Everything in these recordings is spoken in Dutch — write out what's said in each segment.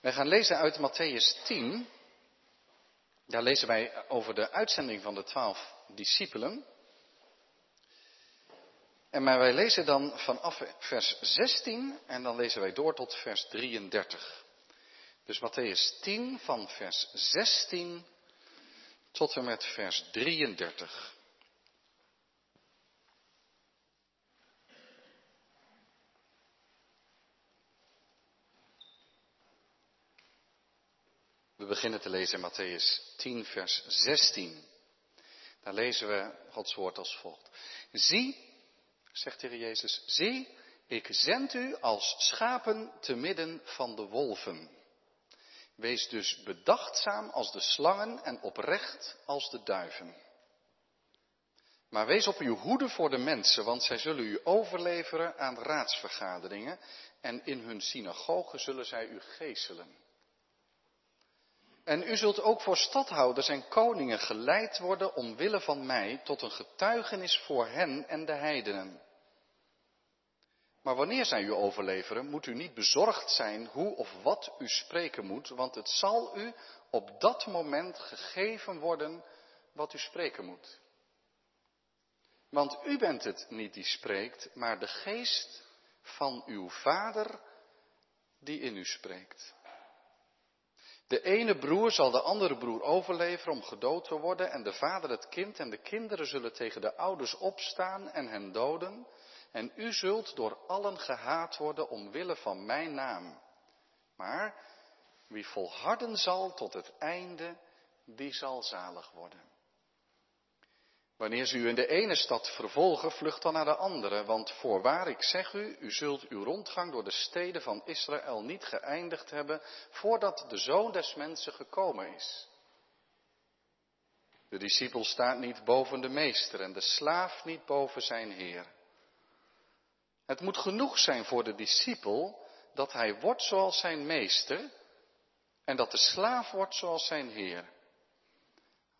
Wij gaan lezen uit Matthäus 10. Daar lezen wij over de uitzending van de twaalf discipelen. En maar wij lezen dan vanaf vers 16 en dan lezen wij door tot vers 33. Dus Matthäus 10 van vers 16 tot en met vers 33. Beginnen te lezen in Matthäus 10, vers 16. Daar lezen we Gods woord als volgt. Zie, zegt de Heer Jezus, zie, ik zend u als schapen te midden van de wolven. Wees dus bedachtzaam als de slangen en oprecht als de duiven. Maar wees op uw hoede voor de mensen, want zij zullen u overleveren aan raadsvergaderingen en in hun synagogen zullen zij u geeselen. En u zult ook voor stadhouders en koningen geleid worden omwille van mij tot een getuigenis voor hen en de heidenen. Maar wanneer zij u overleveren, moet u niet bezorgd zijn hoe of wat u spreken moet, want het zal u op dat moment gegeven worden wat u spreken moet. Want u bent het niet die spreekt, maar de geest van uw vader die in u spreekt. De ene broer zal de andere broer overleveren om gedood te worden en de vader het kind en de kinderen zullen tegen de ouders opstaan en hen doden. En u zult door allen gehaat worden omwille van mijn naam. Maar wie volharden zal tot het einde, die zal zalig worden. Wanneer ze u in de ene stad vervolgen, vlucht dan naar de andere, want voorwaar ik zeg u, u zult uw rondgang door de steden van Israël niet geëindigd hebben, voordat de zoon des mensen gekomen is. De discipel staat niet boven de meester en de slaaf niet boven zijn heer. Het moet genoeg zijn voor de discipel dat hij wordt zoals zijn meester en dat de slaaf wordt zoals zijn heer.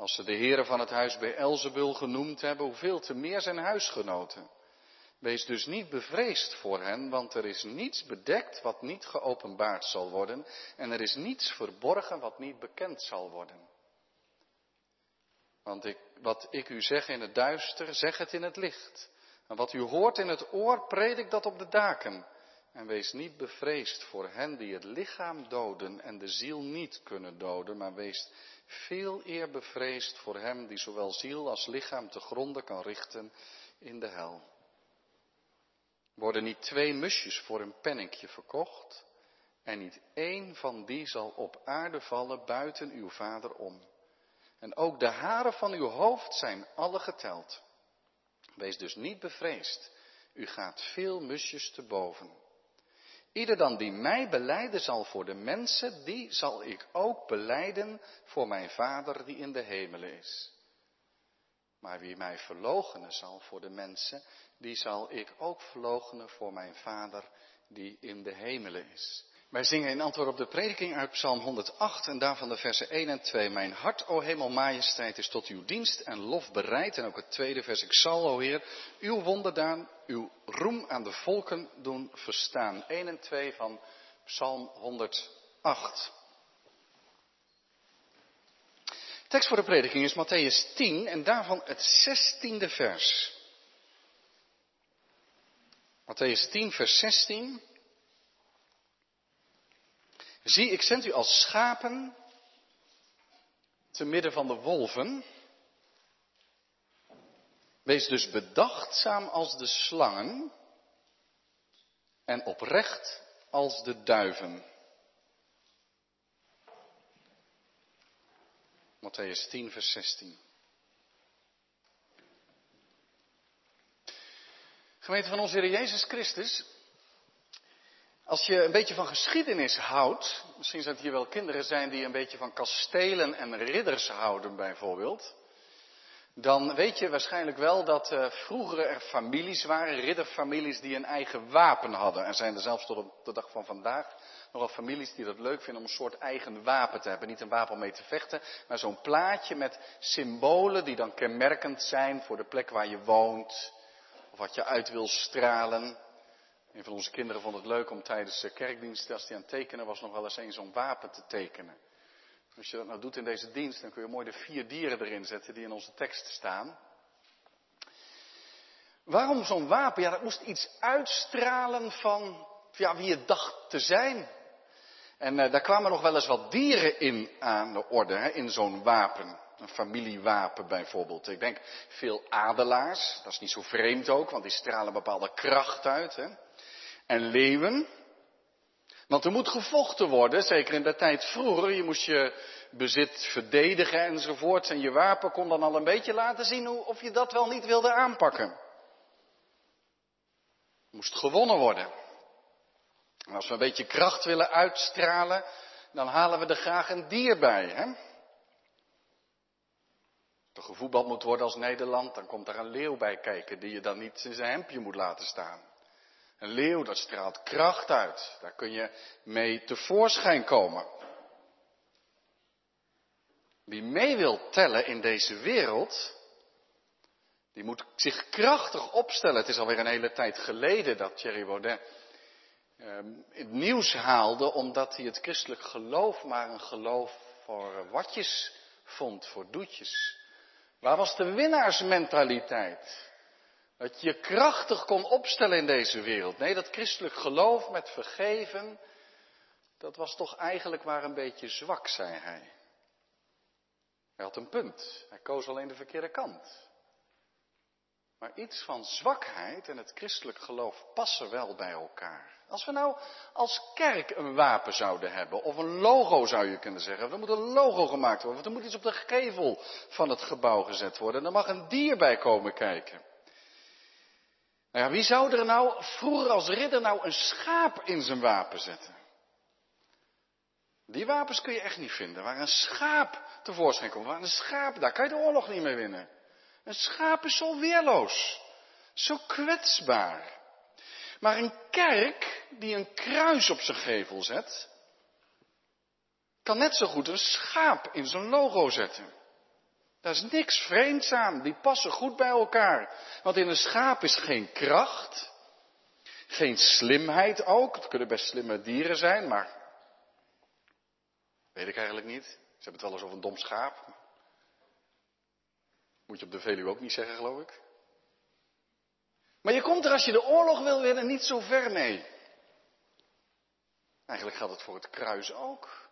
Als ze de heren van het huis bij Elzebul genoemd hebben, hoeveel te meer zijn huisgenoten. Wees dus niet bevreesd voor hen, want er is niets bedekt wat niet geopenbaard zal worden en er is niets verborgen wat niet bekend zal worden. Want ik, wat ik u zeg in het duister, zeg het in het licht. En wat u hoort in het oor, predik dat op de daken. En wees niet bevreesd voor hen die het lichaam doden en de ziel niet kunnen doden, maar wees veel eer bevreesd voor hem die zowel ziel als lichaam te gronden kan richten in de hel. Worden niet twee musjes voor een penninkje verkocht? En niet één van die zal op aarde vallen buiten uw vader om. En ook de haren van uw hoofd zijn alle geteld. Wees dus niet bevreesd. U gaat veel musjes te boven. Ieder dan die mij beleiden zal voor de mensen, die zal ik ook beleiden voor mijn Vader die in de hemelen is. Maar wie mij verloochenen zal voor de mensen, die zal ik ook verloochenen voor mijn Vader die in de hemelen is. Wij zingen in antwoord op de prediking uit Psalm 108 en daarvan de versen 1 en 2. Mijn hart, o hemel, majesteit, is tot uw dienst en lof bereid. En ook het tweede vers, ik zal, o Heer, uw wonderdaan, uw roem aan de volken doen verstaan. 1 en 2 van Psalm 108. Tekst voor de prediking is Matthäus 10 en daarvan het zestiende vers. Matthäus 10, vers 16. Zie, ik zend u als schapen te midden van de wolven. Wees dus bedachtzaam als de slangen en oprecht als de duiven. Matthäus 10, vers 16. Gemeente van onze Heer Jezus Christus, als je een beetje van geschiedenis houdt, misschien zijn het hier wel kinderen zijn die een beetje van kastelen en ridders houden bijvoorbeeld, dan weet je waarschijnlijk wel dat uh, vroeger er families waren, ridderfamilies die een eigen wapen hadden. Er zijn er zelfs tot op de dag van vandaag nogal families die dat leuk vinden om een soort eigen wapen te hebben. Niet een wapen om mee te vechten, maar zo'n plaatje met symbolen die dan kenmerkend zijn voor de plek waar je woont, of wat je uit wil stralen. Een van onze kinderen vond het leuk om tijdens de kerkdienst, als hij aan het tekenen was, nog wel eens een zo'n wapen te tekenen. Als je dat nou doet in deze dienst, dan kun je mooi de vier dieren erin zetten die in onze tekst staan. Waarom zo'n wapen? Ja, dat moest iets uitstralen van ja, wie het dacht te zijn. En uh, daar kwamen nog wel eens wat dieren in aan de orde, hè, in zo'n wapen. Een familiewapen bijvoorbeeld. Ik denk veel adelaars, dat is niet zo vreemd ook, want die stralen bepaalde kracht uit. Hè. En leeuwen. Want er moet gevochten worden, zeker in de tijd vroeger. Je moest je bezit verdedigen enzovoort. En je wapen kon dan al een beetje laten zien of je dat wel niet wilde aanpakken. Moest gewonnen worden. En als we een beetje kracht willen uitstralen, dan halen we er graag een dier bij. Hè? Als er gevoetbald moet worden als Nederland, dan komt er een leeuw bij kijken die je dan niet in zijn hemdje moet laten staan. Een leeuw, dat straalt kracht uit. Daar kun je mee tevoorschijn komen. Wie mee wil tellen in deze wereld, die moet zich krachtig opstellen. Het is alweer een hele tijd geleden dat Thierry Baudet Ehm, het nieuws haalde omdat hij het christelijk geloof maar een geloof voor watjes vond, voor doetjes. Waar was de winnaarsmentaliteit? Dat je krachtig kon opstellen in deze wereld. Nee, dat christelijk geloof met vergeven, dat was toch eigenlijk maar een beetje zwak, zei hij. Hij had een punt. Hij koos alleen de verkeerde kant. Maar iets van zwakheid en het christelijk geloof passen wel bij elkaar. Als we nou als kerk een wapen zouden hebben, of een logo zou je kunnen zeggen. Er moet een logo gemaakt worden, want er moet iets op de gevel van het gebouw gezet worden. En er mag een dier bij komen kijken. Nou ja, wie zou er nou vroeger als ridder nou een schaap in zijn wapen zetten? Die wapens kun je echt niet vinden. Waar een schaap tevoorschijn komt. Waar een schaap, daar kan je de oorlog niet mee winnen. Een schaap is zo weerloos. Zo kwetsbaar. Maar een kerk die een kruis op zijn gevel zet, kan net zo goed een schaap in zijn logo zetten. Daar is niks vreemds aan, die passen goed bij elkaar. Want in een schaap is geen kracht, geen slimheid ook. Het kunnen best slimme dieren zijn, maar weet ik eigenlijk niet. Ze hebben het wel eens over een dom schaap. Moet je op de Veluwe ook niet zeggen, geloof ik. Maar je komt er als je de oorlog wil winnen niet zo ver mee. Eigenlijk geldt het voor het kruis ook.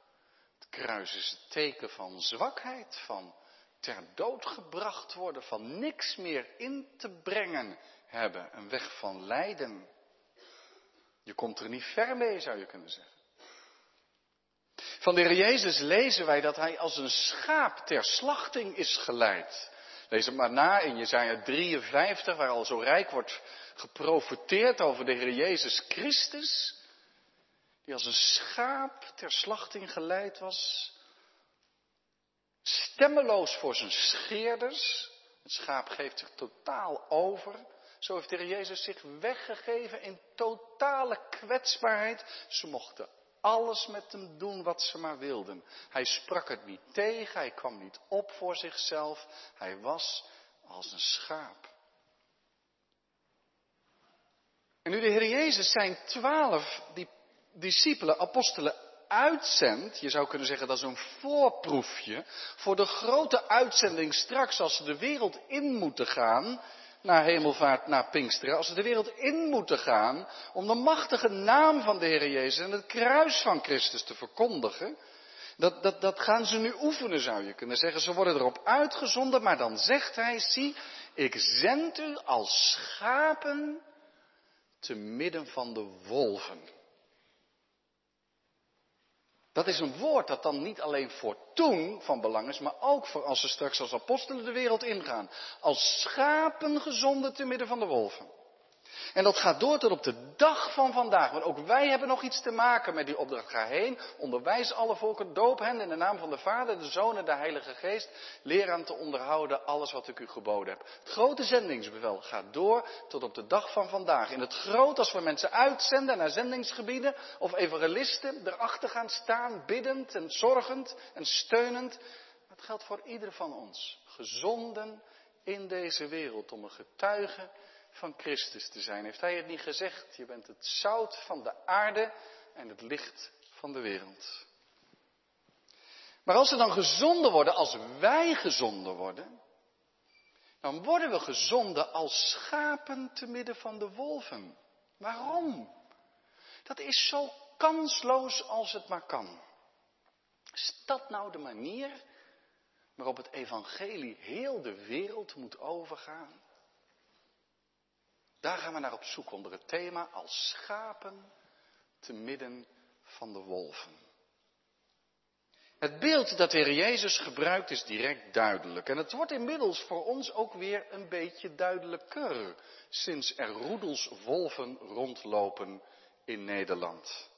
Het kruis is het teken van zwakheid, van ter dood gebracht worden, van niks meer in te brengen hebben. Een weg van lijden. Je komt er niet ver mee, zou je kunnen zeggen. Van de Heer Jezus lezen wij dat hij als een schaap ter slachting is geleid. Lees het maar na in Jezaja 53, waar al zo rijk wordt geprofeteerd over de Heer Jezus Christus. Die als een schaap ter slachting geleid was. Stemmeloos voor zijn scheerders. Het schaap geeft zich totaal over. Zo heeft de Heer Jezus zich weggegeven in totale kwetsbaarheid. Ze mochten alles met hem doen wat ze maar wilden. Hij sprak het niet tegen, hij kwam niet op voor zichzelf. Hij was als een schaap. En nu de Heer Jezus zijn twaalf discipelen, apostelen uitzendt, je zou kunnen zeggen dat is een voorproefje voor de grote uitzending straks als ze de wereld in moeten gaan, naar hemelvaart, naar Pinksteren, als ze de wereld in moeten gaan om de machtige naam van de Heer Jezus en het kruis van Christus te verkondigen, dat, dat, dat gaan ze nu oefenen, zou je kunnen zeggen. Ze worden erop uitgezonden, maar dan zegt hij, zie, ik zend u als schapen te midden van de wolven. Dat is een woord dat dan niet alleen voor toen van belang is, maar ook voor als ze straks als apostelen de wereld ingaan. Als schapen gezonden te midden van de wolven. En dat gaat door tot op de dag van vandaag. Want ook wij hebben nog iets te maken met die opdracht. Ga heen, onderwijs alle volken, doop hen in de naam van de Vader, de Zoon en de Heilige Geest. Leer aan te onderhouden alles wat ik u geboden heb. Het grote zendingsbevel gaat door tot op de dag van vandaag. In het groot, als we mensen uitzenden naar zendingsgebieden of evangelisten erachter gaan staan, biddend en zorgend en steunend. Dat geldt voor ieder van ons. Gezonden in deze wereld om een getuige van Christus te zijn. Heeft hij het niet gezegd? Je bent het zout van de aarde en het licht van de wereld. Maar als we dan gezonden worden, als wij gezonden worden, dan worden we gezonden als schapen te midden van de wolven. Waarom? Dat is zo kansloos als het maar kan. Is dat nou de manier waarop het evangelie heel de wereld moet overgaan? Daar gaan we naar op zoek onder het thema als schapen te midden van de wolven. Het beeld dat de Heer Jezus gebruikt is direct duidelijk. En het wordt inmiddels voor ons ook weer een beetje duidelijker. Sinds er roedels wolven rondlopen in Nederland.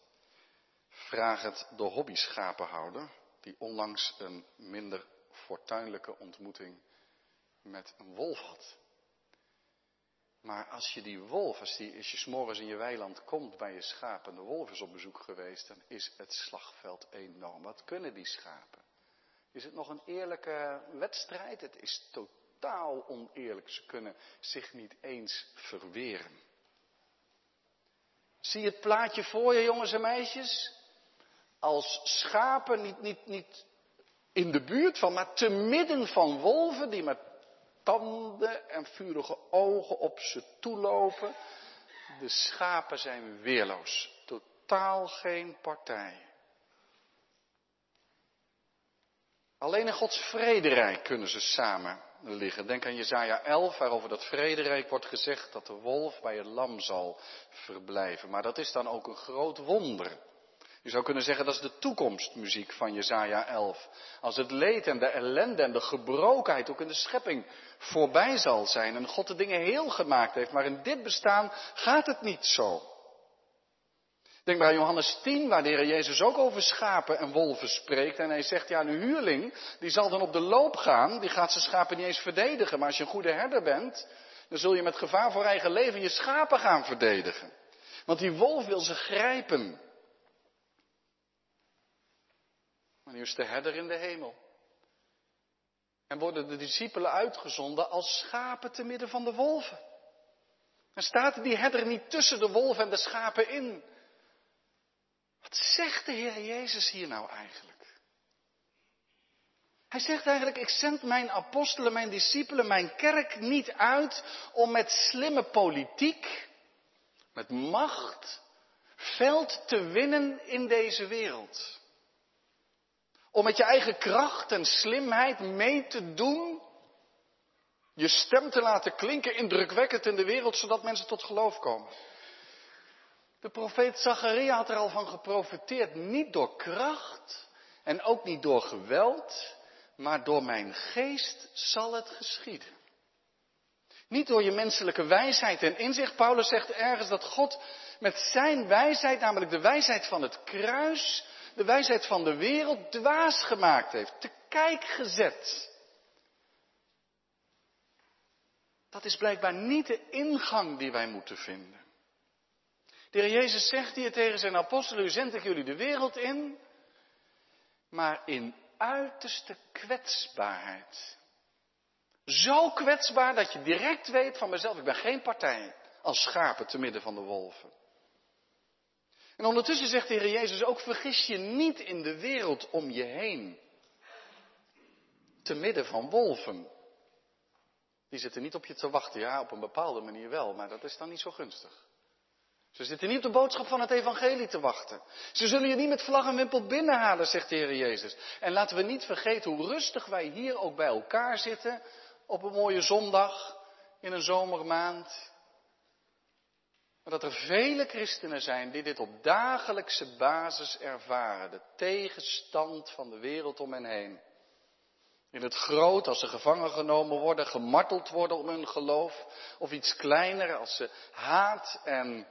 Vraag het de hobbyschapenhouder, die onlangs een minder fortuinlijke ontmoeting met een wolf had. Maar als je die wolf, als, die, als je s'morgens in je weiland komt bij je schapen, de wolf is op bezoek geweest, dan is het slagveld enorm. Wat kunnen die schapen? Is het nog een eerlijke wedstrijd? Het is totaal oneerlijk. Ze kunnen zich niet eens verweren. Zie je het plaatje voor je, jongens en meisjes? Als schapen, niet, niet, niet in de buurt van, maar te midden van wolven die met tanden en vurige ogen op ze toelopen. De schapen zijn weerloos. Totaal geen partij. Alleen in Gods vrederijk kunnen ze samen liggen. Denk aan Jezaja 11, waarover dat vrederijk wordt gezegd dat de wolf bij het lam zal verblijven. Maar dat is dan ook een groot wonder. Je zou kunnen zeggen dat is de toekomstmuziek van Jezaja 11. Als het leed en de ellende en de gebrokenheid ook in de schepping voorbij zal zijn en God de dingen heel gemaakt heeft, maar in dit bestaan gaat het niet zo. Denk maar aan Johannes 10, waar de Heer Jezus ook over schapen en wolven spreekt. En hij zegt, ja, een huurling, die zal dan op de loop gaan, die gaat zijn schapen niet eens verdedigen. Maar als je een goede herder bent, dan zul je met gevaar voor eigen leven je schapen gaan verdedigen. Want die wolf wil ze grijpen. Maar nu is de herder in de hemel. En worden de discipelen uitgezonden als schapen te midden van de wolven. En staat die herder niet tussen de wolven en de schapen in. Wat zegt de Heer Jezus hier nou eigenlijk? Hij zegt eigenlijk, ik zend mijn apostelen, mijn discipelen, mijn kerk niet uit om met slimme politiek, met macht, veld te winnen in deze wereld. Om met je eigen kracht en slimheid mee te doen. Je stem te laten klinken indrukwekkend in de wereld, zodat mensen tot geloof komen. De profeet Zacharia had er al van geprofiteerd. Niet door kracht en ook niet door geweld, maar door mijn geest zal het geschieden. Niet door je menselijke wijsheid en inzicht. Paulus zegt ergens dat God met zijn wijsheid, namelijk de wijsheid van het kruis, de wijsheid van de wereld dwaas gemaakt heeft, te kijk gezet. Dat is blijkbaar niet de ingang die wij moeten vinden. De heer Jezus zegt hier tegen zijn apostelen, u zend ik jullie de wereld in, maar in uiterste kwetsbaarheid. Zo kwetsbaar dat je direct weet van mezelf, ik ben geen partij als schapen te midden van de wolven. En ondertussen zegt de Heer Jezus ook, vergis je niet in de wereld om je heen. Te midden van wolven. Die zitten niet op je te wachten. Ja, op een bepaalde manier wel, maar dat is dan niet zo gunstig. Ze zitten niet op de boodschap van het evangelie te wachten. Ze zullen je niet met vlag en wimpel binnenhalen, zegt de Heer Jezus. En laten we niet vergeten hoe rustig wij hier ook bij elkaar zitten op een mooie zondag in een zomermaand. Dat er vele christenen zijn die dit op dagelijkse basis ervaren. De tegenstand van de wereld om hen heen. In het groot, als ze gevangen genomen worden, gemarteld worden om hun geloof. Of iets kleiner, als ze haat en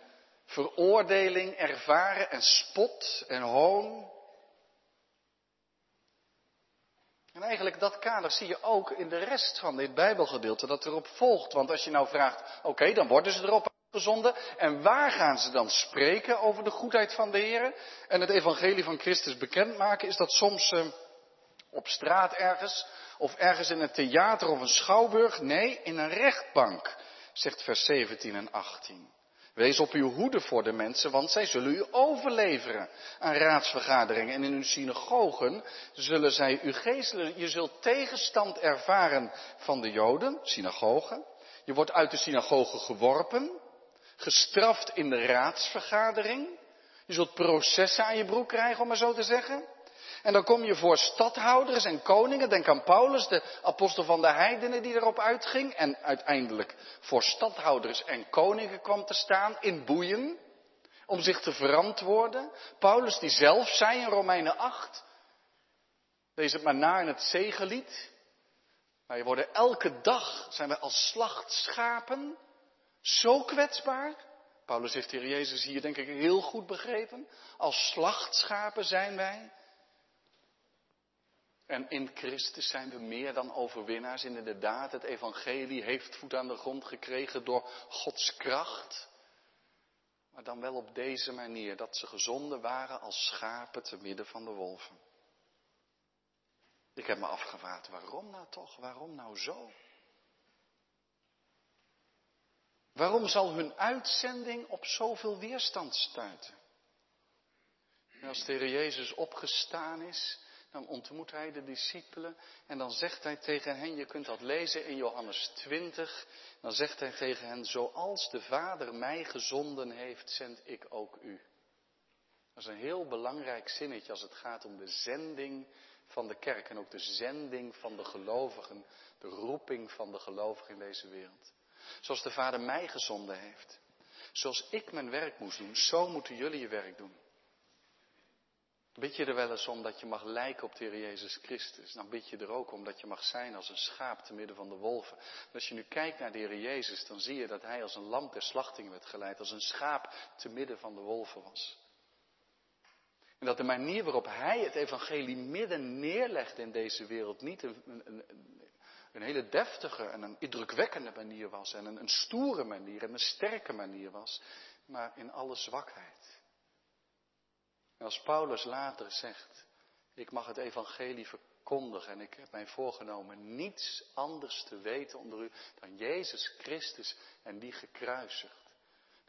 veroordeling ervaren en spot en hoon. En eigenlijk dat kader zie je ook in de rest van dit Bijbelgedeelte dat erop volgt. Want als je nou vraagt, oké, dan worden ze erop En waar gaan ze dan spreken over de goedheid van de Heer en het evangelie van Christus bekendmaken? Is dat soms uh, op straat ergens of ergens in een theater of een schouwburg? Nee, in een rechtbank. zegt vers 17 en 18. Wees op uw hoede voor de mensen, want zij zullen u overleveren aan raadsvergaderingen. En in uw synagogen zullen zij u geestelen. Je zult tegenstand ervaren van de Joden, synagogen. Je wordt uit de synagoge geworpen, gestraft in de raadsvergadering. Je zult processen aan je broek krijgen, om maar zo te zeggen. En dan kom je voor stadhouders en koningen. Denk aan Paulus, de apostel van de heidenen die erop uitging. En uiteindelijk voor stadhouders en koningen kwam te staan in boeien. Om zich te verantwoorden. Paulus die zelf zei in Romeinen 8. Lees het maar na in het zegelied. Wij worden elke dag, zijn we als slachtschapen, zo kwetsbaar. Paulus heeft de Heer Jezus hier denk ik heel goed begrepen. Als slachtschapen zijn wij. En in Christus zijn we meer dan overwinnaars. En inderdaad, het evangelie heeft voet aan de grond gekregen door Gods kracht. Maar dan wel op deze manier, dat ze gezonden waren als schapen te midden van de wolven. Ik heb me afgevraagd, waarom nou toch? Waarom nou zo? Waarom zal hun uitzending op zoveel weerstand stuiten? En als de Heer Jezus opgestaan is, dan ontmoet hij de discipelen en dan zegt hij tegen hen, je kunt dat lezen in Johannes 20, dan zegt hij tegen hen, zoals de Vader mij gezonden heeft, zend ik ook u. Dat is een heel belangrijk zinnetje als het gaat om de zending van de kerk en ook de zending van de gelovigen, de roeping van de gelovigen in deze wereld. Zoals de Vader mij gezonden heeft. Zoals ik mijn werk moest doen, zo moeten jullie je werk doen. Bid je er wel eens om dat je mag lijken op de Heer Jezus Christus? Dan bid je er ook om dat je mag zijn als een schaap te midden van de wolven. En als je nu kijkt naar de Heer Jezus, dan zie je dat Hij als een lam ter slachting werd geleid. Als een schaap te midden van de wolven was. En dat de manier waarop Hij het evangelie midden neerlegt in deze wereld niet een, een, een hele deftige en een indrukwekkende manier was. En een, een stoere manier en een sterke manier was. Maar in alle zwakheid. En als Paulus later zegt, ik mag het evangelie verkondigen en ik heb mij voorgenomen niets anders te weten onder u dan Jezus Christus en die gekruisigd.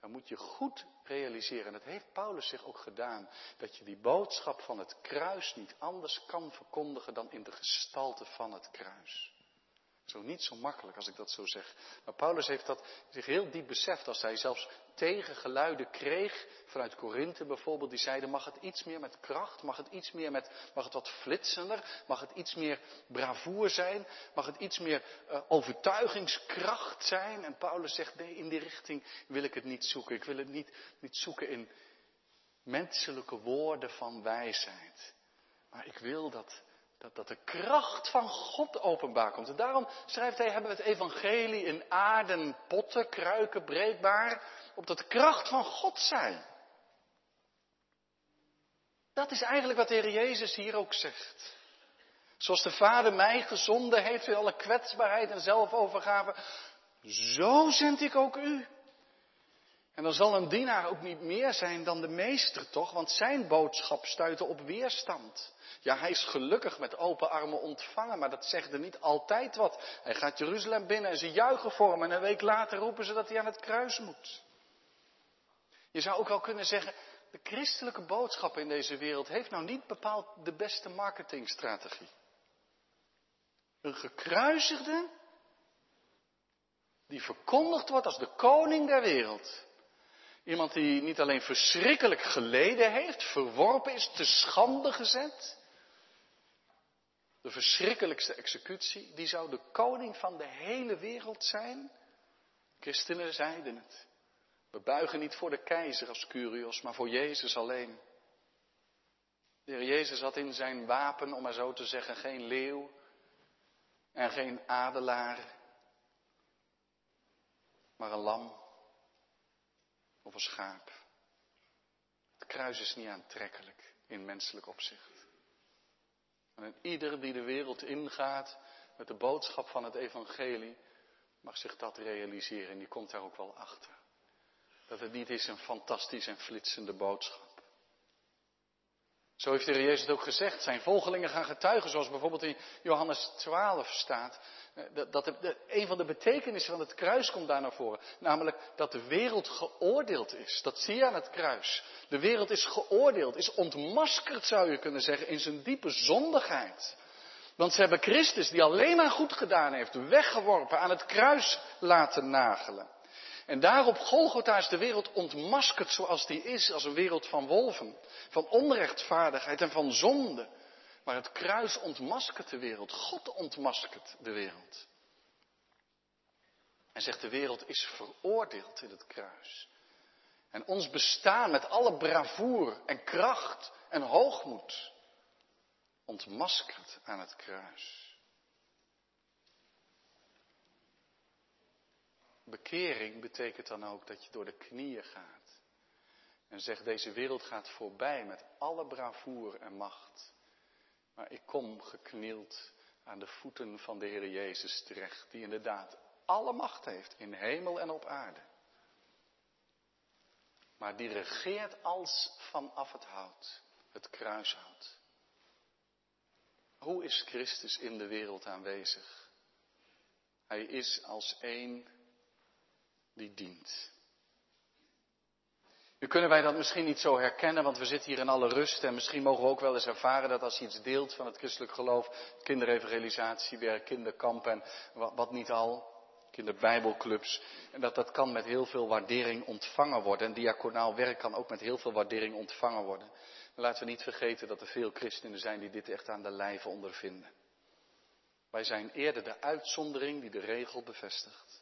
Dan moet je goed realiseren, en dat heeft Paulus zich ook gedaan, dat je die boodschap van het kruis niet anders kan verkondigen dan in de gestalte van het kruis. Zo niet zo makkelijk als ik dat zo zeg. Maar Paulus heeft dat zich heel diep beseft als hij zelfs tegengeluiden kreeg vanuit Korinthe bijvoorbeeld. Die zeiden mag het iets meer met kracht, mag het iets meer met, mag het wat flitsender, mag het iets meer bravoer zijn, mag het iets meer uh, overtuigingskracht zijn. En Paulus zegt nee, in die richting wil ik het niet zoeken. Ik wil het niet, niet zoeken in menselijke woorden van wijsheid. Maar ik wil dat dat, dat de kracht van God openbaar komt. En daarom schrijft hij, hebben we het evangelie in aarden, potten, kruiken, breekbaar, opdat de kracht van God zijn. Dat is eigenlijk wat de Heer Jezus hier ook zegt. Zoals de Vader mij gezonden heeft in alle kwetsbaarheid en zelfovergave, zo zend ik ook u. En dan zal een dienaar ook niet meer zijn dan de meester, toch? Want zijn boodschap stuitte op weerstand. Ja, hij is gelukkig met open armen ontvangen, maar dat zegt er niet altijd wat. Hij gaat Jeruzalem binnen en ze juichen voor hem en een week later roepen ze dat hij aan het kruis moet. Je zou ook wel kunnen zeggen, de christelijke boodschap in deze wereld heeft nou niet bepaald de beste marketingstrategie. Een gekruisigde die verkondigd wordt als de koning der wereld. Iemand die niet alleen verschrikkelijk geleden heeft, verworpen is, te schande gezet. De verschrikkelijkste executie, die zou de koning van de hele wereld zijn. Christenen zeiden het. We buigen niet voor de keizer als Curios, maar voor Jezus alleen. De Heer Jezus had in zijn wapen, om maar zo te zeggen, geen leeuw en geen adelaar, maar een lam of schaap. Het kruis is niet aantrekkelijk in menselijk opzicht. En ieder die de wereld ingaat met de boodschap van het evangelie, mag zich dat realiseren en die komt daar ook wel achter. Dat het niet is een fantastisch en flitsende boodschap. Zo heeft de Heer Jezus het ook gezegd. Zijn volgelingen gaan getuigen, zoals bijvoorbeeld in Johannes 12 staat. Eh, dat, een van de betekenissen van het kruis komt daar naar voren. Namelijk dat de wereld geoordeeld is. Dat zie je aan het kruis. De wereld is geoordeeld, is ontmaskerd zou je kunnen zeggen, in zijn diepe zondigheid. Want ze hebben Christus, die alleen maar goed gedaan heeft, weggeworpen, aan het kruis laten nagelen. En daar op Golgotha is de wereld ontmaskerd zoals die is, als een wereld van wolven, van onrechtvaardigheid en van zonde. Maar het kruis ontmaskert de wereld, God ontmaskert de wereld. En zegt de wereld is veroordeeld in het kruis. En ons bestaan met alle bravoer en kracht en hoogmoed ontmaskerd aan het kruis. Bekering betekent dan ook dat je door de knieën gaat. En zegt, deze wereld gaat voorbij met alle bravoer en macht. Maar ik kom geknield aan de voeten van de Heer Jezus terecht, die inderdaad alle macht heeft in hemel en op aarde. Maar die regeert als vanaf het hout, het kruishout. Hoe is Christus in de wereld aanwezig? Hij is als één die. Nu kunnen wij dat misschien niet zo herkennen, want we zitten hier in alle rust en misschien mogen we ook wel eens ervaren dat als je iets deelt van het christelijk geloof, kinderevangelisatiewerk, kinderkampen en wat niet al, kinderbijbelclubs, en dat dat kan met heel veel waardering ontvangen worden. En diaconaal werk kan ook met heel veel waardering ontvangen worden. Maar laten we niet vergeten dat er veel christenen zijn die dit echt aan de lijve ondervinden. Wij zijn eerder de uitzondering die de regel bevestigt.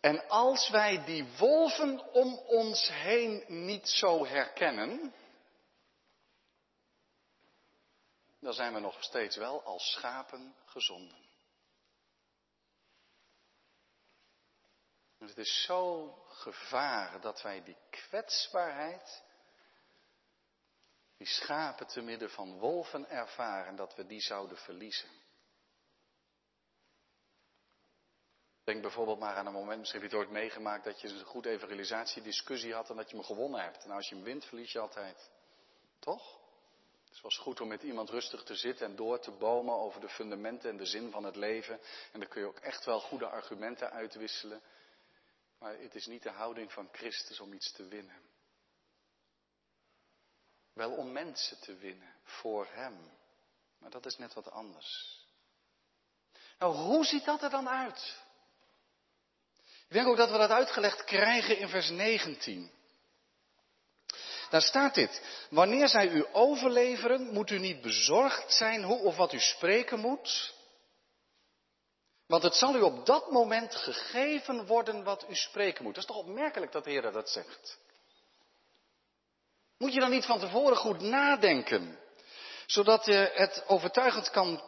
En als wij die wolven om ons heen niet zo herkennen, dan zijn we nog steeds wel als schapen gezonden. het is zo gevaar dat wij die kwetsbaarheid, die schapen te midden van wolven ervaren, dat we die zouden verliezen. Denk bijvoorbeeld maar aan een moment, misschien heb je het ooit meegemaakt, dat je een goed evangelisatiediscussie had en dat je hem gewonnen hebt. Nou, als je hem wint, verlies je altijd. Toch? Het was goed om met iemand rustig te zitten en door te bomen over de fundamenten en de zin van het leven. En dan kun je ook echt wel goede argumenten uitwisselen. Maar het is niet de houding van Christus om iets te winnen. Wel om mensen te winnen voor Hem. Maar dat is net wat anders. Nou, hoe ziet dat er dan uit? Ik denk ook dat we dat uitgelegd krijgen in vers 19. Daar staat dit. Wanneer zij u overleveren, moet u niet bezorgd zijn hoe of wat u spreken moet. Want het zal u op dat moment gegeven worden wat u spreken moet. Dat is toch opmerkelijk dat de Heer dat zegt. Moet je dan niet van tevoren goed nadenken, zodat je het overtuigend kan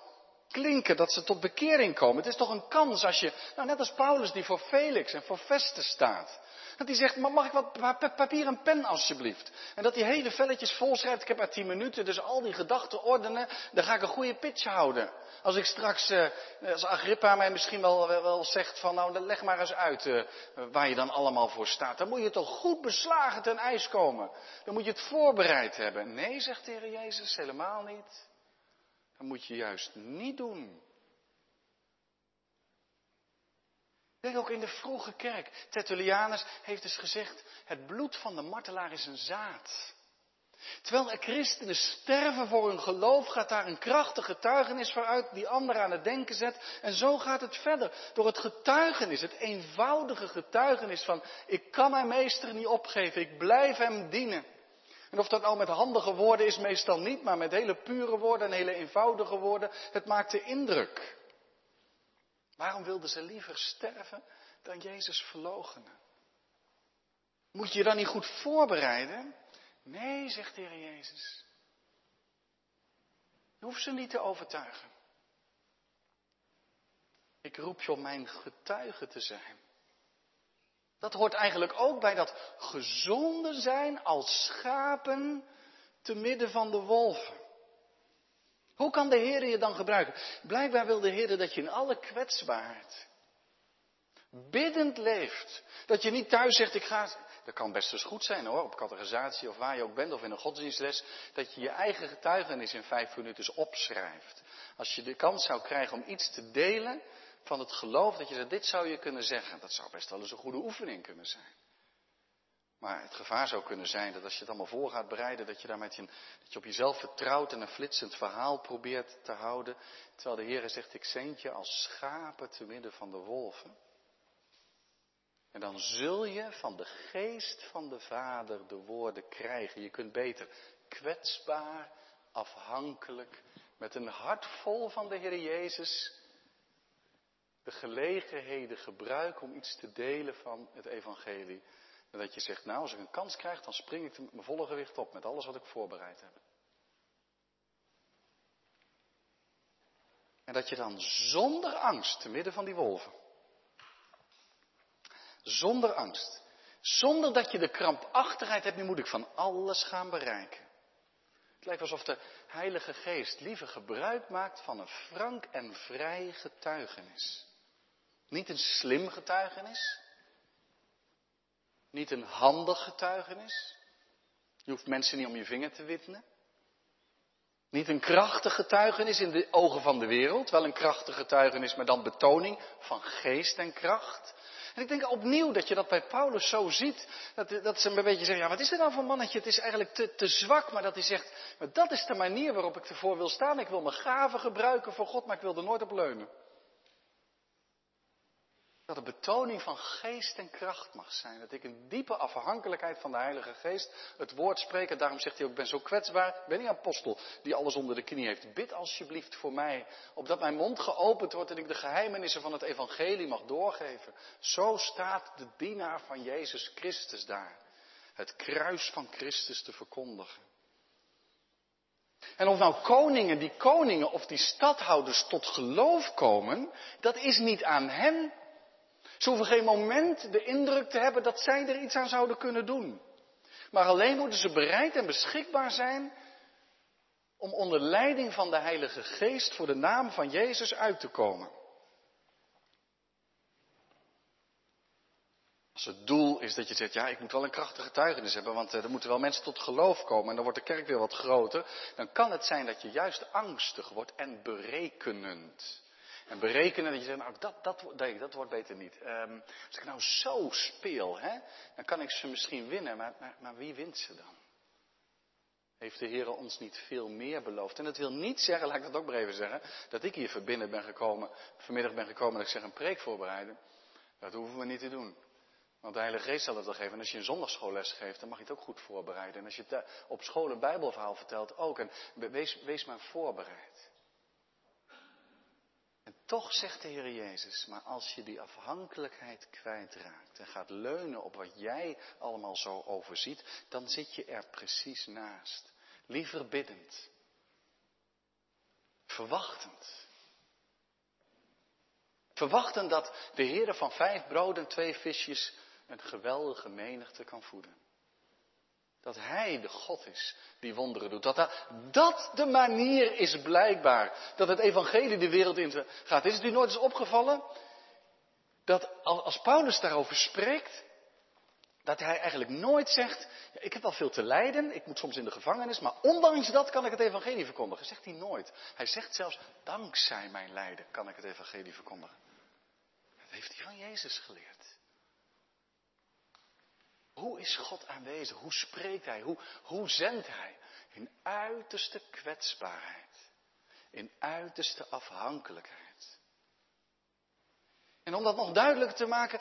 klinken, dat ze tot bekering komen. Het is toch een kans als je, nou net als Paulus die voor Felix en voor Festus staat. Dat hij zegt, mag ik wat papier en pen alsjeblieft? En dat hij hele velletjes vol schrijft, ik heb maar tien minuten, dus al die gedachten ordenen, dan ga ik een goede pitch houden. Als ik straks, eh, als Agrippa mij misschien wel, wel zegt van, nou leg maar eens uit eh, waar je dan allemaal voor staat. Dan moet je toch goed beslagen ten ijs komen. Dan moet je het voorbereid hebben. Nee, zegt de Heer Jezus, helemaal niet. Dat moet je juist niet doen. Denk ook in de vroege kerk. Tertullianus heeft dus gezegd, het bloed van de martelaar is een zaad. Terwijl er christenen sterven voor hun geloof, gaat daar een krachtige getuigenis vooruit die anderen aan het denken zet. En zo gaat het verder. Door het getuigenis, het eenvoudige getuigenis van, ik kan mijn meester niet opgeven, ik blijf hem dienen. En of dat nou met handige woorden is, meestal niet, maar met hele pure woorden en hele eenvoudige woorden, het maakte indruk. Waarom wilden ze liever sterven dan Jezus verloochenen? Moet je je dan niet goed voorbereiden? Nee, zegt de Heer Jezus. Je hoeft ze niet te overtuigen. Ik roep je om mijn getuige te zijn. Dat hoort eigenlijk ook bij dat gezonde zijn als schapen te midden van de wolven. Hoe kan de Heer je dan gebruiken? Blijkbaar wil de Heer dat je in alle kwetsbaarheid biddend leeft. Dat je niet thuis zegt, ik ga dat kan best eens goed zijn hoor, op categorisatie of waar je ook bent of in een godsdienstles, dat je je eigen getuigenis in vijf minuten opschrijft. Als je de kans zou krijgen om iets te delen van het geloof, dat je zegt, dit zou je kunnen zeggen. Dat zou best wel eens een goede oefening kunnen zijn. Maar het gevaar zou kunnen zijn dat als je het allemaal voor gaat bereiden, dat je daar je, dat je op jezelf vertrouwt en een flitsend verhaal probeert te houden. Terwijl de Heer zegt, ik zend je als schapen te midden van de wolven. En dan zul je van de geest van de Vader de woorden krijgen. Je kunt beter kwetsbaar, afhankelijk, met een hart vol van de Heer Jezus gelegenheden gebruiken om iets te delen van het evangelie. En dat je zegt, nou als ik een kans krijg, dan spring ik mijn volle gewicht op met alles wat ik voorbereid heb. En dat je dan zonder angst, te midden van die wolven, zonder angst, zonder dat je de krampachtigheid hebt, nu moet ik van alles gaan bereiken. Het lijkt alsof de Heilige Geest liever gebruik maakt van een frank en vrij getuigenis. Niet een slim getuigenis. Niet een handig getuigenis. Je hoeft mensen niet om je vinger te witnen. Niet een krachtig getuigenis in de ogen van de wereld, wel een krachtig getuigenis, maar dan betoning van geest en kracht. En ik denk opnieuw dat je dat bij Paulus zo ziet, dat, dat ze een beetje zeggen, ja wat is er nou voor mannetje, het is eigenlijk te, te zwak, maar dat hij zegt, maar dat is de manier waarop ik ervoor wil staan. Ik wil mijn gaven gebruiken voor God, maar ik wil er nooit op leunen. Dat de betoning van geest en kracht mag zijn. Dat ik een diepe afhankelijkheid van de Heilige Geest het woord spreek. En daarom zegt hij ook, ik ben zo kwetsbaar. Ik ben niet apostel die alles onder de knie heeft. Bid alsjeblieft voor mij. Opdat mijn mond geopend wordt en ik de geheimenissen van het evangelie mag doorgeven. Zo staat de dienaar van Jezus Christus daar. Het kruis van Christus te verkondigen. En of nou koningen, die koningen of die stadhouders tot geloof komen, dat is niet aan hen. Ze hoeven geen moment de indruk te hebben dat zij er iets aan zouden kunnen doen. Maar alleen moeten ze bereid en beschikbaar zijn om onder leiding van de Heilige Geest voor de naam van Jezus uit te komen. Als het doel is dat je zegt, ja, ik moet wel een krachtige getuigenis hebben, want eh, er moeten wel mensen tot geloof komen en dan wordt de kerk weer wat groter, dan kan het zijn dat je juist angstig wordt en berekenend. En berekenen dat je zegt, nou dat, dat, dat wordt beter niet. Um, als ik nou zo speel, hè, dan kan ik ze misschien winnen, maar, maar, maar wie wint ze dan? Heeft de Heer ons niet veel meer beloofd? En dat wil niet zeggen, laat ik dat ook maar even zeggen, dat ik hier verbinden ben gekomen, vanmiddag ben gekomen dat ik zeg een preek voorbereiden. Dat hoeven we niet te doen. Want de Heilige Geest zal het wel geven. En als je een zondagschoolles geeft, dan mag je het ook goed voorbereiden. En als je het op school een Bijbelverhaal vertelt, ook. En wees, wees maar voorbereid. Toch zegt de Heer Jezus, maar als je die afhankelijkheid kwijtraakt en gaat leunen op wat jij allemaal zo overziet, dan zit je er precies naast. Liever biddend. Verwachtend. Verwachtend dat de Heer van vijf broden en twee visjes een geweldige menigte kan voeden. Dat Hij de God is die wonderen doet. Dat dat de manier is blijkbaar. Dat het evangelie de wereld in gaat. Is het u nooit eens opgevallen? Dat als Paulus daarover spreekt, dat hij eigenlijk nooit zegt, ik heb wel veel te lijden, ik moet soms in de gevangenis, maar ondanks dat kan ik het evangelie verkondigen. Zegt hij nooit. Hij zegt zelfs, dankzij mijn lijden kan ik het evangelie verkondigen. Dat heeft hij van Jezus geleerd. Hoe is God aanwezig? Hoe spreekt Hij? Hoe, hoe zendt Hij? In uiterste kwetsbaarheid. In uiterste afhankelijkheid. En om dat nog duidelijker te maken,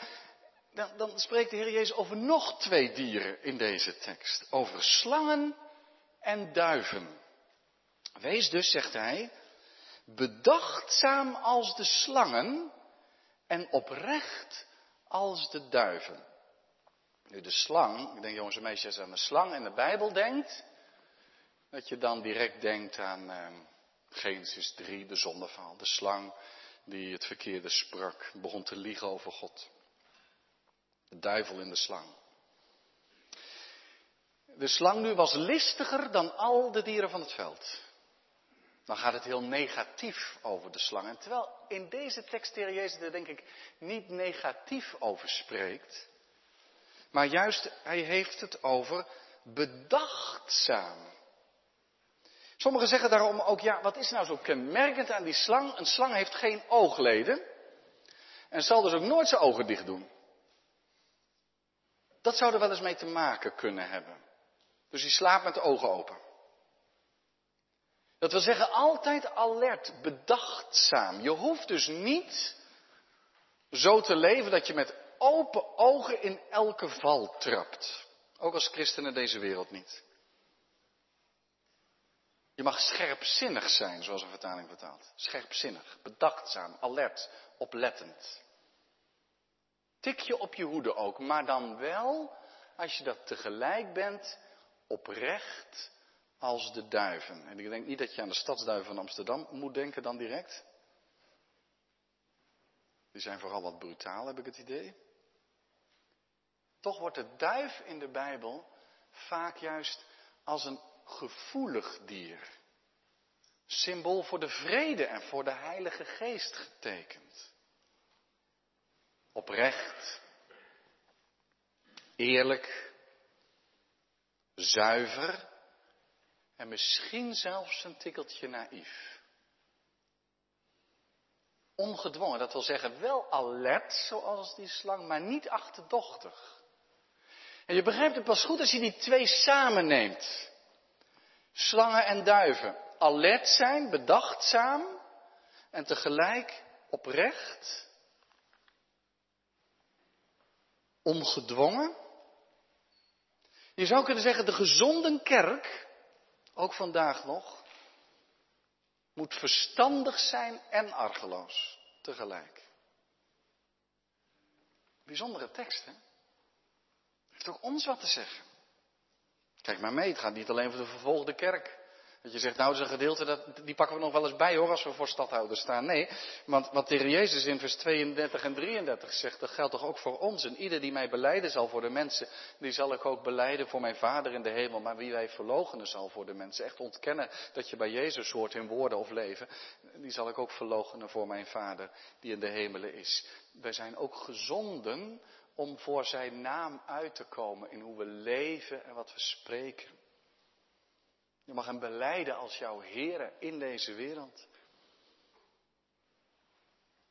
dan, dan spreekt de Heer Jezus over nog twee dieren in deze tekst. Over slangen en duiven. Wees dus, zegt hij, bedachtzaam als de slangen en oprecht als de duiven. Nu de slang, ik denk jongens en meisjes aan de slang en de Bijbel denkt, dat je dan direct denkt aan eh, Genesis 3, de zondeval. De slang die het verkeerde sprak, begon te liegen over God. De duivel in de slang. De slang nu was listiger dan al de dieren van het veld. Dan gaat het heel negatief over de slang. En terwijl in deze tekst de Jezus er denk ik niet negatief over spreekt, Maar juist, hij heeft het over bedachtzaam. Sommigen zeggen daarom ook, ja, wat is nou zo kenmerkend aan die slang? Een slang heeft geen oogleden en zal dus ook nooit zijn ogen dicht doen. Dat zou er wel eens mee te maken kunnen hebben. Dus die slaapt met de ogen open. Dat wil zeggen altijd alert, bedachtzaam. Je hoeft dus niet zo te leven dat je met open ogen in elke val trapt. Ook als christenen deze wereld niet. Je mag scherpzinnig zijn, zoals een vertaling vertaalt. Scherpzinnig, bedachtzaam, alert, oplettend. Tik je op je hoede ook, maar dan wel, als je dat tegelijk bent, oprecht als de duiven. En ik denk niet dat je aan de stadsduiven van Amsterdam moet denken dan direct. Die zijn vooral wat brutaal, heb ik het idee. Toch wordt de duif in de Bijbel vaak juist als een gevoelig dier. Symbool voor de vrede en voor de Heilige Geest getekend. Oprecht, eerlijk, zuiver en misschien zelfs een tikkeltje naïef. Ongedwongen, dat wil zeggen wel alert zoals die slang, maar niet achterdochtig. En je begrijpt het pas goed als je die twee samen neemt. Slangen en duiven. Alert zijn, bedachtzaam en tegelijk oprecht. Ongedwongen. Je zou kunnen zeggen, de gezonde kerk, ook vandaag nog, moet verstandig zijn en argeloos tegelijk. Bijzondere tekst, hè? Ook ons wat te zeggen. Kijk maar mee, het gaat niet alleen voor de vervolgde kerk. Dat je zegt, nou, dat is een gedeelte, dat, die pakken we nog wel eens bij hoor, als we voor stadhouders staan. Nee, want wat tegen Jezus in vers 32 en 33 zegt, dat geldt toch ook voor ons. En ieder die mij beleiden zal voor de mensen, die zal ik ook beleiden voor mijn Vader in de hemel. Maar wie wij verlogenen zal voor de mensen, echt ontkennen dat je bij Jezus hoort in woorden of leven, die zal ik ook verlogenen voor mijn Vader die in de hemelen is. Wij zijn ook gezonden om voor zijn naam uit te komen in hoe we leven en wat we spreken. Je mag hem beleiden als jouw Heer in deze wereld.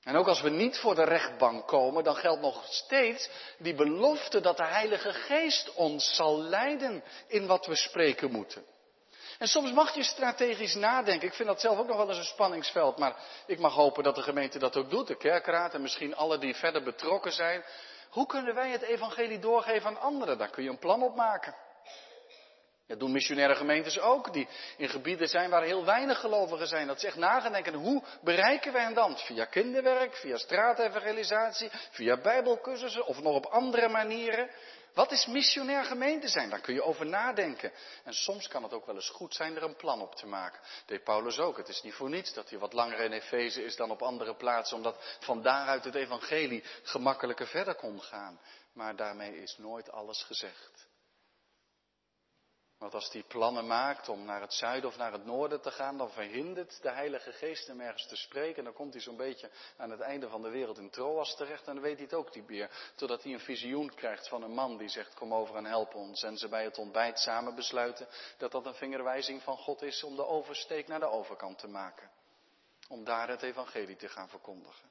En ook als we niet voor de rechtbank komen, dan geldt nog steeds die belofte dat de Heilige Geest ons zal leiden in wat we spreken moeten. En soms mag je strategisch nadenken. Ik vind dat zelf ook nog wel eens een spanningsveld. Maar ik mag hopen dat de gemeente dat ook doet, de kerkraad en misschien alle die verder betrokken zijn. Hoe kunnen wij het evangelie doorgeven aan anderen? Daar kun je een plan op maken. Dat doen missionaire gemeentes ook, die in gebieden zijn waar heel weinig gelovigen zijn. Dat zegt nagedenken, hoe bereiken wij hen dan? Via kinderwerk, via straatevangelisatie, via bijbelcursussen of nog op andere manieren. Wat is missionair gemeente zijn? Daar kun je over nadenken. En soms kan het ook wel eens goed zijn er een plan op te maken. deed Paulus ook. Het is niet voor niets dat hij wat langer in Efeze is dan op andere plaatsen, omdat van daaruit het evangelie gemakkelijker verder kon gaan. Maar daarmee is nooit alles gezegd. Want als hij plannen maakt om naar het zuiden of naar het noorden te gaan, dan verhindert de Heilige Geest hem ergens te spreken. En dan komt hij zo'n beetje aan het einde van de wereld in Troas terecht en dan weet hij het ook niet meer. Totdat hij een visioen krijgt van een man die zegt, kom over en help ons. En ze bij het ontbijt samen besluiten dat dat een vingerwijzing van God is om de oversteek naar de overkant te maken. Om daar het evangelie te gaan verkondigen.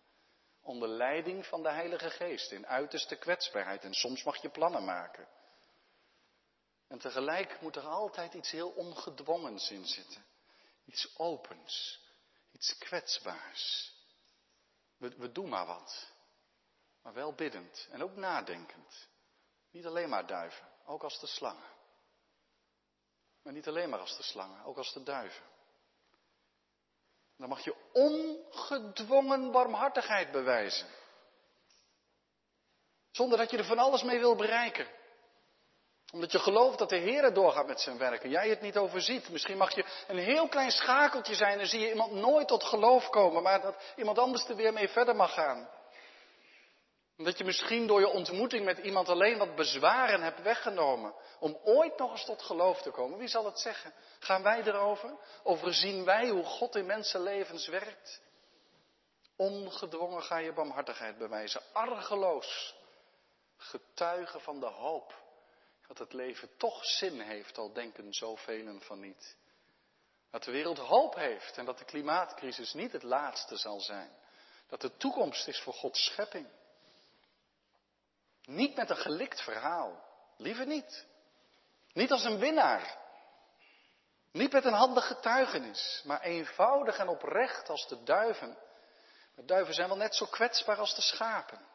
Onder leiding van de Heilige Geest in uiterste kwetsbaarheid. En soms mag je plannen maken. En tegelijk moet er altijd iets heel ongedwongens in zitten. Iets opens, iets kwetsbaars. We, we doen maar wat, maar wel biddend en ook nadenkend. Niet alleen maar duiven, ook als de slangen. Maar niet alleen maar als de slangen, ook als de duiven. Dan mag je ongedwongen barmhartigheid bewijzen. Zonder dat je er van alles mee wil bereiken omdat je gelooft dat de Heer doorgaat met zijn werken. Jij het niet overziet. Misschien mag je een heel klein schakeltje zijn en zie je iemand nooit tot geloof komen. Maar dat iemand anders er weer mee verder mag gaan. Omdat je misschien door je ontmoeting met iemand alleen wat bezwaren hebt weggenomen. Om ooit nog eens tot geloof te komen. Wie zal het zeggen? Gaan wij erover? Overzien wij hoe God in mensenlevens werkt? Ongedwongen ga je barmhartigheid bewijzen. Argeloos Getuigen van de hoop. Dat het leven toch zin heeft, al denken zoveel van niet. Dat de wereld hoop heeft en dat de klimaatcrisis niet het laatste zal zijn. Dat de toekomst is voor Gods schepping. Niet met een gelikt verhaal. Liever niet. Niet als een winnaar. Niet met een handig getuigenis, maar eenvoudig en oprecht als de duiven. De duiven zijn wel net zo kwetsbaar als de schapen.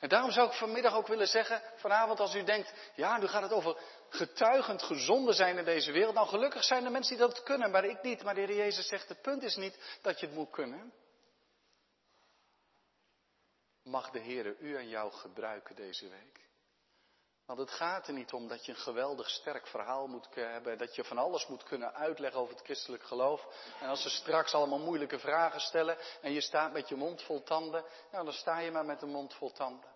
En daarom zou ik vanmiddag ook willen zeggen, vanavond als u denkt, ja, nu gaat het over getuigend gezonde zijn in deze wereld. Nou, gelukkig zijn er mensen die dat kunnen, maar ik niet. Maar de Heer Jezus zegt, het punt is niet dat je het moet kunnen. Mag de Heer u en jou gebruiken deze week? Want het gaat er niet om dat je een geweldig sterk verhaal moet hebben, dat je van alles moet kunnen uitleggen over het christelijk geloof. En als ze straks allemaal moeilijke vragen stellen en je staat met je mond vol tanden, nou dan sta je maar met een mond vol tanden.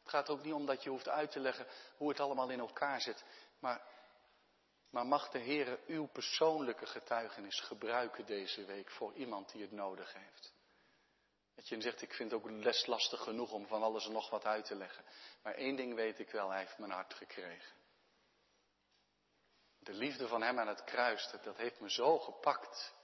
Het gaat ook niet om dat je hoeft uit te leggen hoe het allemaal in elkaar zit. Maar, maar mag de Heer uw persoonlijke getuigenis gebruiken deze week voor iemand die het nodig heeft? Dat je zegt, ik vind het ook les lastig genoeg om van alles en nog wat uit te leggen. Maar één ding weet ik wel, hij heeft mijn hart gekregen. De liefde van hem aan het kruis, dat heeft me zo gepakt.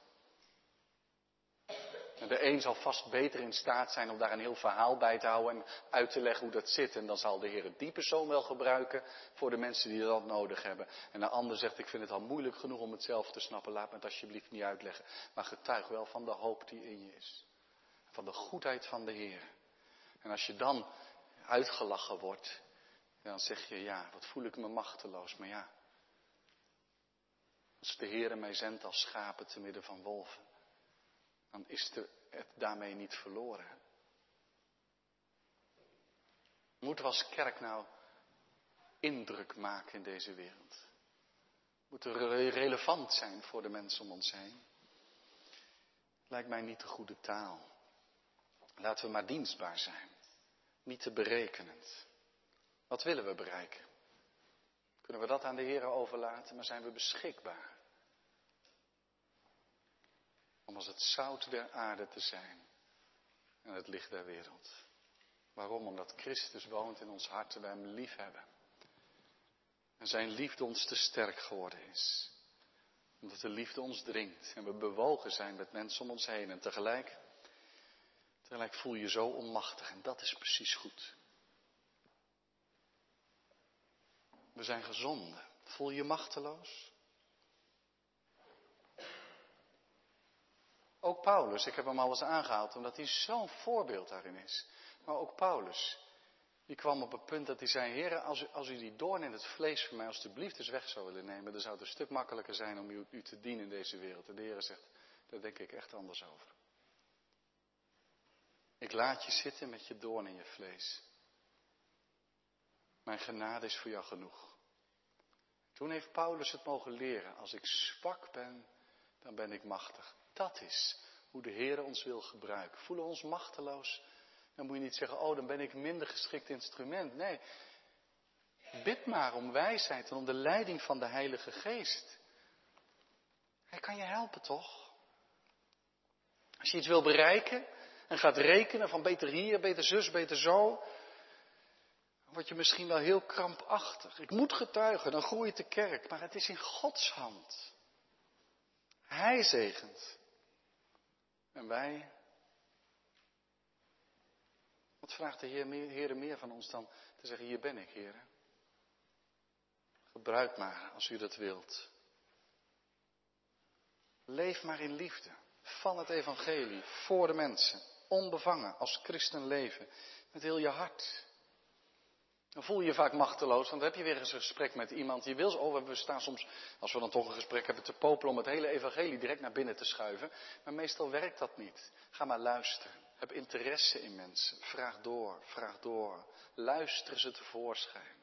En de een zal vast beter in staat zijn om daar een heel verhaal bij te houden en uit te leggen hoe dat zit. En dan zal de Heer die persoon wel gebruiken voor de mensen die dat nodig hebben. En de ander zegt, ik vind het al moeilijk genoeg om het zelf te snappen, laat me het alsjeblieft niet uitleggen. Maar getuig wel van de hoop die in je is. Van de goedheid van de Heer. En als je dan uitgelachen wordt, dan zeg je, ja, wat voel ik me machteloos. Maar ja, als de Heer mij zendt als schapen te midden van wolven, dan is het daarmee niet verloren. Moeten we als kerk nou indruk maken in deze wereld? Moeten we relevant zijn voor de mensen om ons heen? Lijkt mij niet de goede taal. Laten we maar dienstbaar zijn. Niet te berekenend. Wat willen we bereiken? Kunnen we dat aan de Heer overlaten, maar zijn we beschikbaar? Om als het zout der aarde te zijn en het licht der wereld. Waarom? Omdat Christus woont in ons hart en wij hem lief hebben. En zijn liefde ons te sterk geworden is. Omdat de liefde ons dringt en we bewogen zijn met mensen om ons heen. En tegelijk Tegelijk voel je zo onmachtig en dat is precies goed. We zijn gezonden. Voel je machteloos? Ook Paulus, ik heb hem al eens aangehaald omdat hij zo'n voorbeeld daarin is. Maar ook Paulus, die kwam op het punt dat hij zei, heren, als u, als u die doorn in het vlees van mij alstublieft eens weg zou willen nemen, dan zou het een stuk makkelijker zijn om u, u te dienen in deze wereld. En de Heer zegt, daar denk ik echt anders over. Ik laat je zitten met je doorn in je vlees. Mijn genade is voor jou genoeg. Toen heeft Paulus het mogen leren. Als ik zwak ben, dan ben ik machtig. Dat is hoe de Heer ons wil gebruiken. Voelen we ons machteloos? Dan moet je niet zeggen, oh, dan ben ik minder geschikt instrument. Nee, bid maar om wijsheid en om de leiding van de Heilige Geest. Hij kan je helpen, toch? Als je iets wil bereiken, en gaat rekenen van beter hier, beter zus, beter zo, word je misschien wel heel krampachtig. Ik moet getuigen, dan groeit de kerk, maar het is in Gods hand. Hij zegent. En wij? Wat vraagt de Heer meer, meer van ons dan te zeggen, hier ben ik, Heer. Gebruik maar als u dat wilt. Leef maar in liefde van het evangelie voor de mensen onbevangen als christen leven. Met heel je hart. Dan voel je je vaak machteloos, want dan heb je weer eens een gesprek met iemand. Je wil, oh, we staan soms, als we dan toch een gesprek hebben, te popelen om het hele evangelie direct naar binnen te schuiven. Maar meestal werkt dat niet. Ga maar luisteren. Heb interesse in mensen. Vraag door, vraag door. Luister ze tevoorschijn.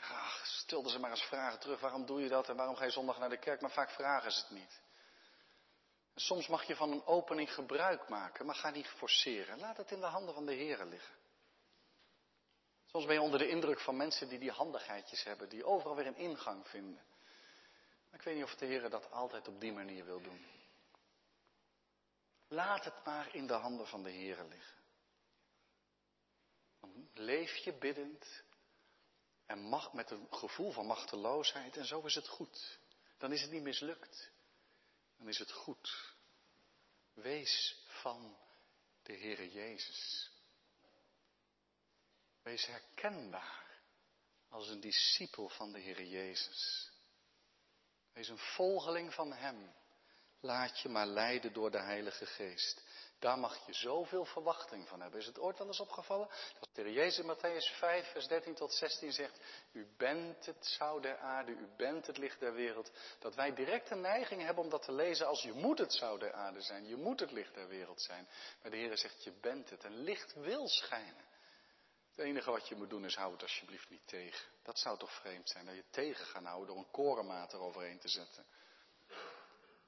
Ach, stelden ze maar eens vragen terug. Waarom doe je dat en waarom ga je zondag naar de kerk? Maar vaak vragen ze het niet. Soms mag je van een opening gebruik maken, maar ga niet forceren. Laat het in de handen van de Heer liggen. Soms ben je onder de indruk van mensen die die handigheidjes hebben, die overal weer een ingang vinden. Maar ik weet niet of de Heer dat altijd op die manier wil doen. Laat het maar in de handen van de Heer liggen. Leef je biddend en mag, met een gevoel van machteloosheid en zo is het goed. Dan is het niet mislukt. Dan is het goed. Wees van de Heere Jezus. Wees herkenbaar als een discipel van de Heere Jezus. Wees een volgeling van Hem. Laat je maar leiden door de Heilige Geest. Daar mag je zoveel verwachting van hebben. Is het ooit wel eens opgevallen? Dat de Jezus in Matthäus 5, vers 13 tot 16 zegt, u bent het zout der aarde, u bent het licht der wereld. Dat wij direct een neiging hebben om dat te lezen als je moet het zout der aarde zijn, je moet het licht der wereld zijn. Maar de Heer zegt, je bent het en licht wil schijnen. Het enige wat je moet doen is hou het alsjeblieft niet tegen. Dat zou toch vreemd zijn, dat je tegen gaat houden door een korenmaat eroverheen te zetten.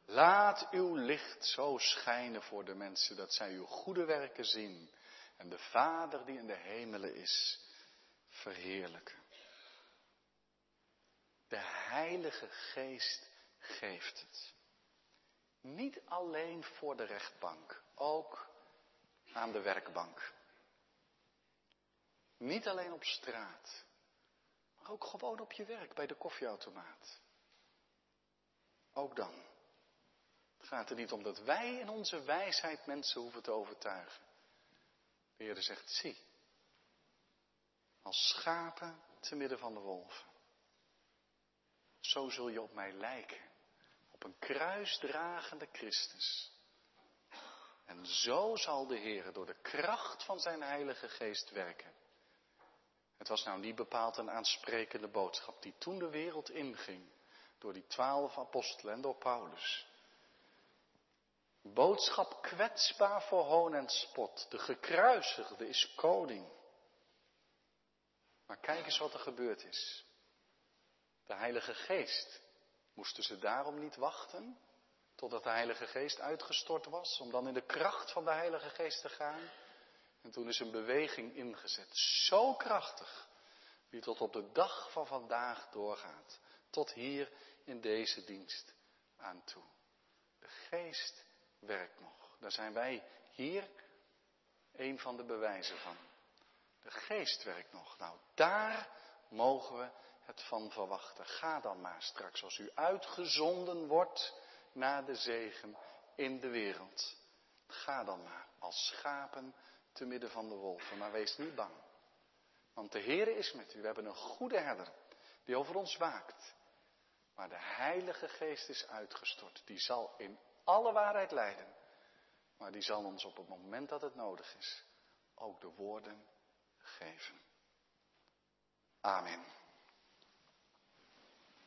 Laat uw licht zo schijnen voor de mensen dat zij uw goede werken zien en de Vader die in de hemelen is, verheerlijken. De Heilige Geest geeft het. Niet alleen voor de rechtbank, ook aan de werkbank. Niet alleen op straat, maar ook gewoon op je werk bij de koffieautomaat. Ook dan. Het gaat er niet om dat wij in onze wijsheid mensen hoeven te overtuigen. De Heer zegt, zie, als schapen te midden van de wolven. Zo zul je op mij lijken, op een kruisdragende Christus. En zo zal de Heer door de kracht van zijn Heilige Geest werken. Het was nou niet bepaald een aansprekende boodschap die toen de wereld inging door die twaalf apostelen en door Paulus. Boodschap kwetsbaar voor hoon en spot. De gekruisigde is koning. Maar kijk eens wat er gebeurd is. De Heilige Geest. Moesten ze daarom niet wachten totdat de Heilige Geest uitgestort was, om dan in de kracht van de Heilige Geest te gaan? En toen is een beweging ingezet, zo krachtig, die tot op de dag van vandaag doorgaat, tot hier in deze dienst aan toe. De Geest werkt nog. Daar zijn wij hier een van de bewijzen van. De geest werkt nog. Nou, daar mogen we het van verwachten. Ga dan maar straks als u uitgezonden wordt naar de zegen in de wereld. Ga dan maar als schapen te midden van de wolven. Maar wees niet bang. Want de Heer is met u. We hebben een goede herder die over ons waakt. Maar de Heilige Geest is uitgestort. Die zal in alle waarheid leiden. Maar die zal ons op het moment dat het nodig is ook de woorden geven. Amen.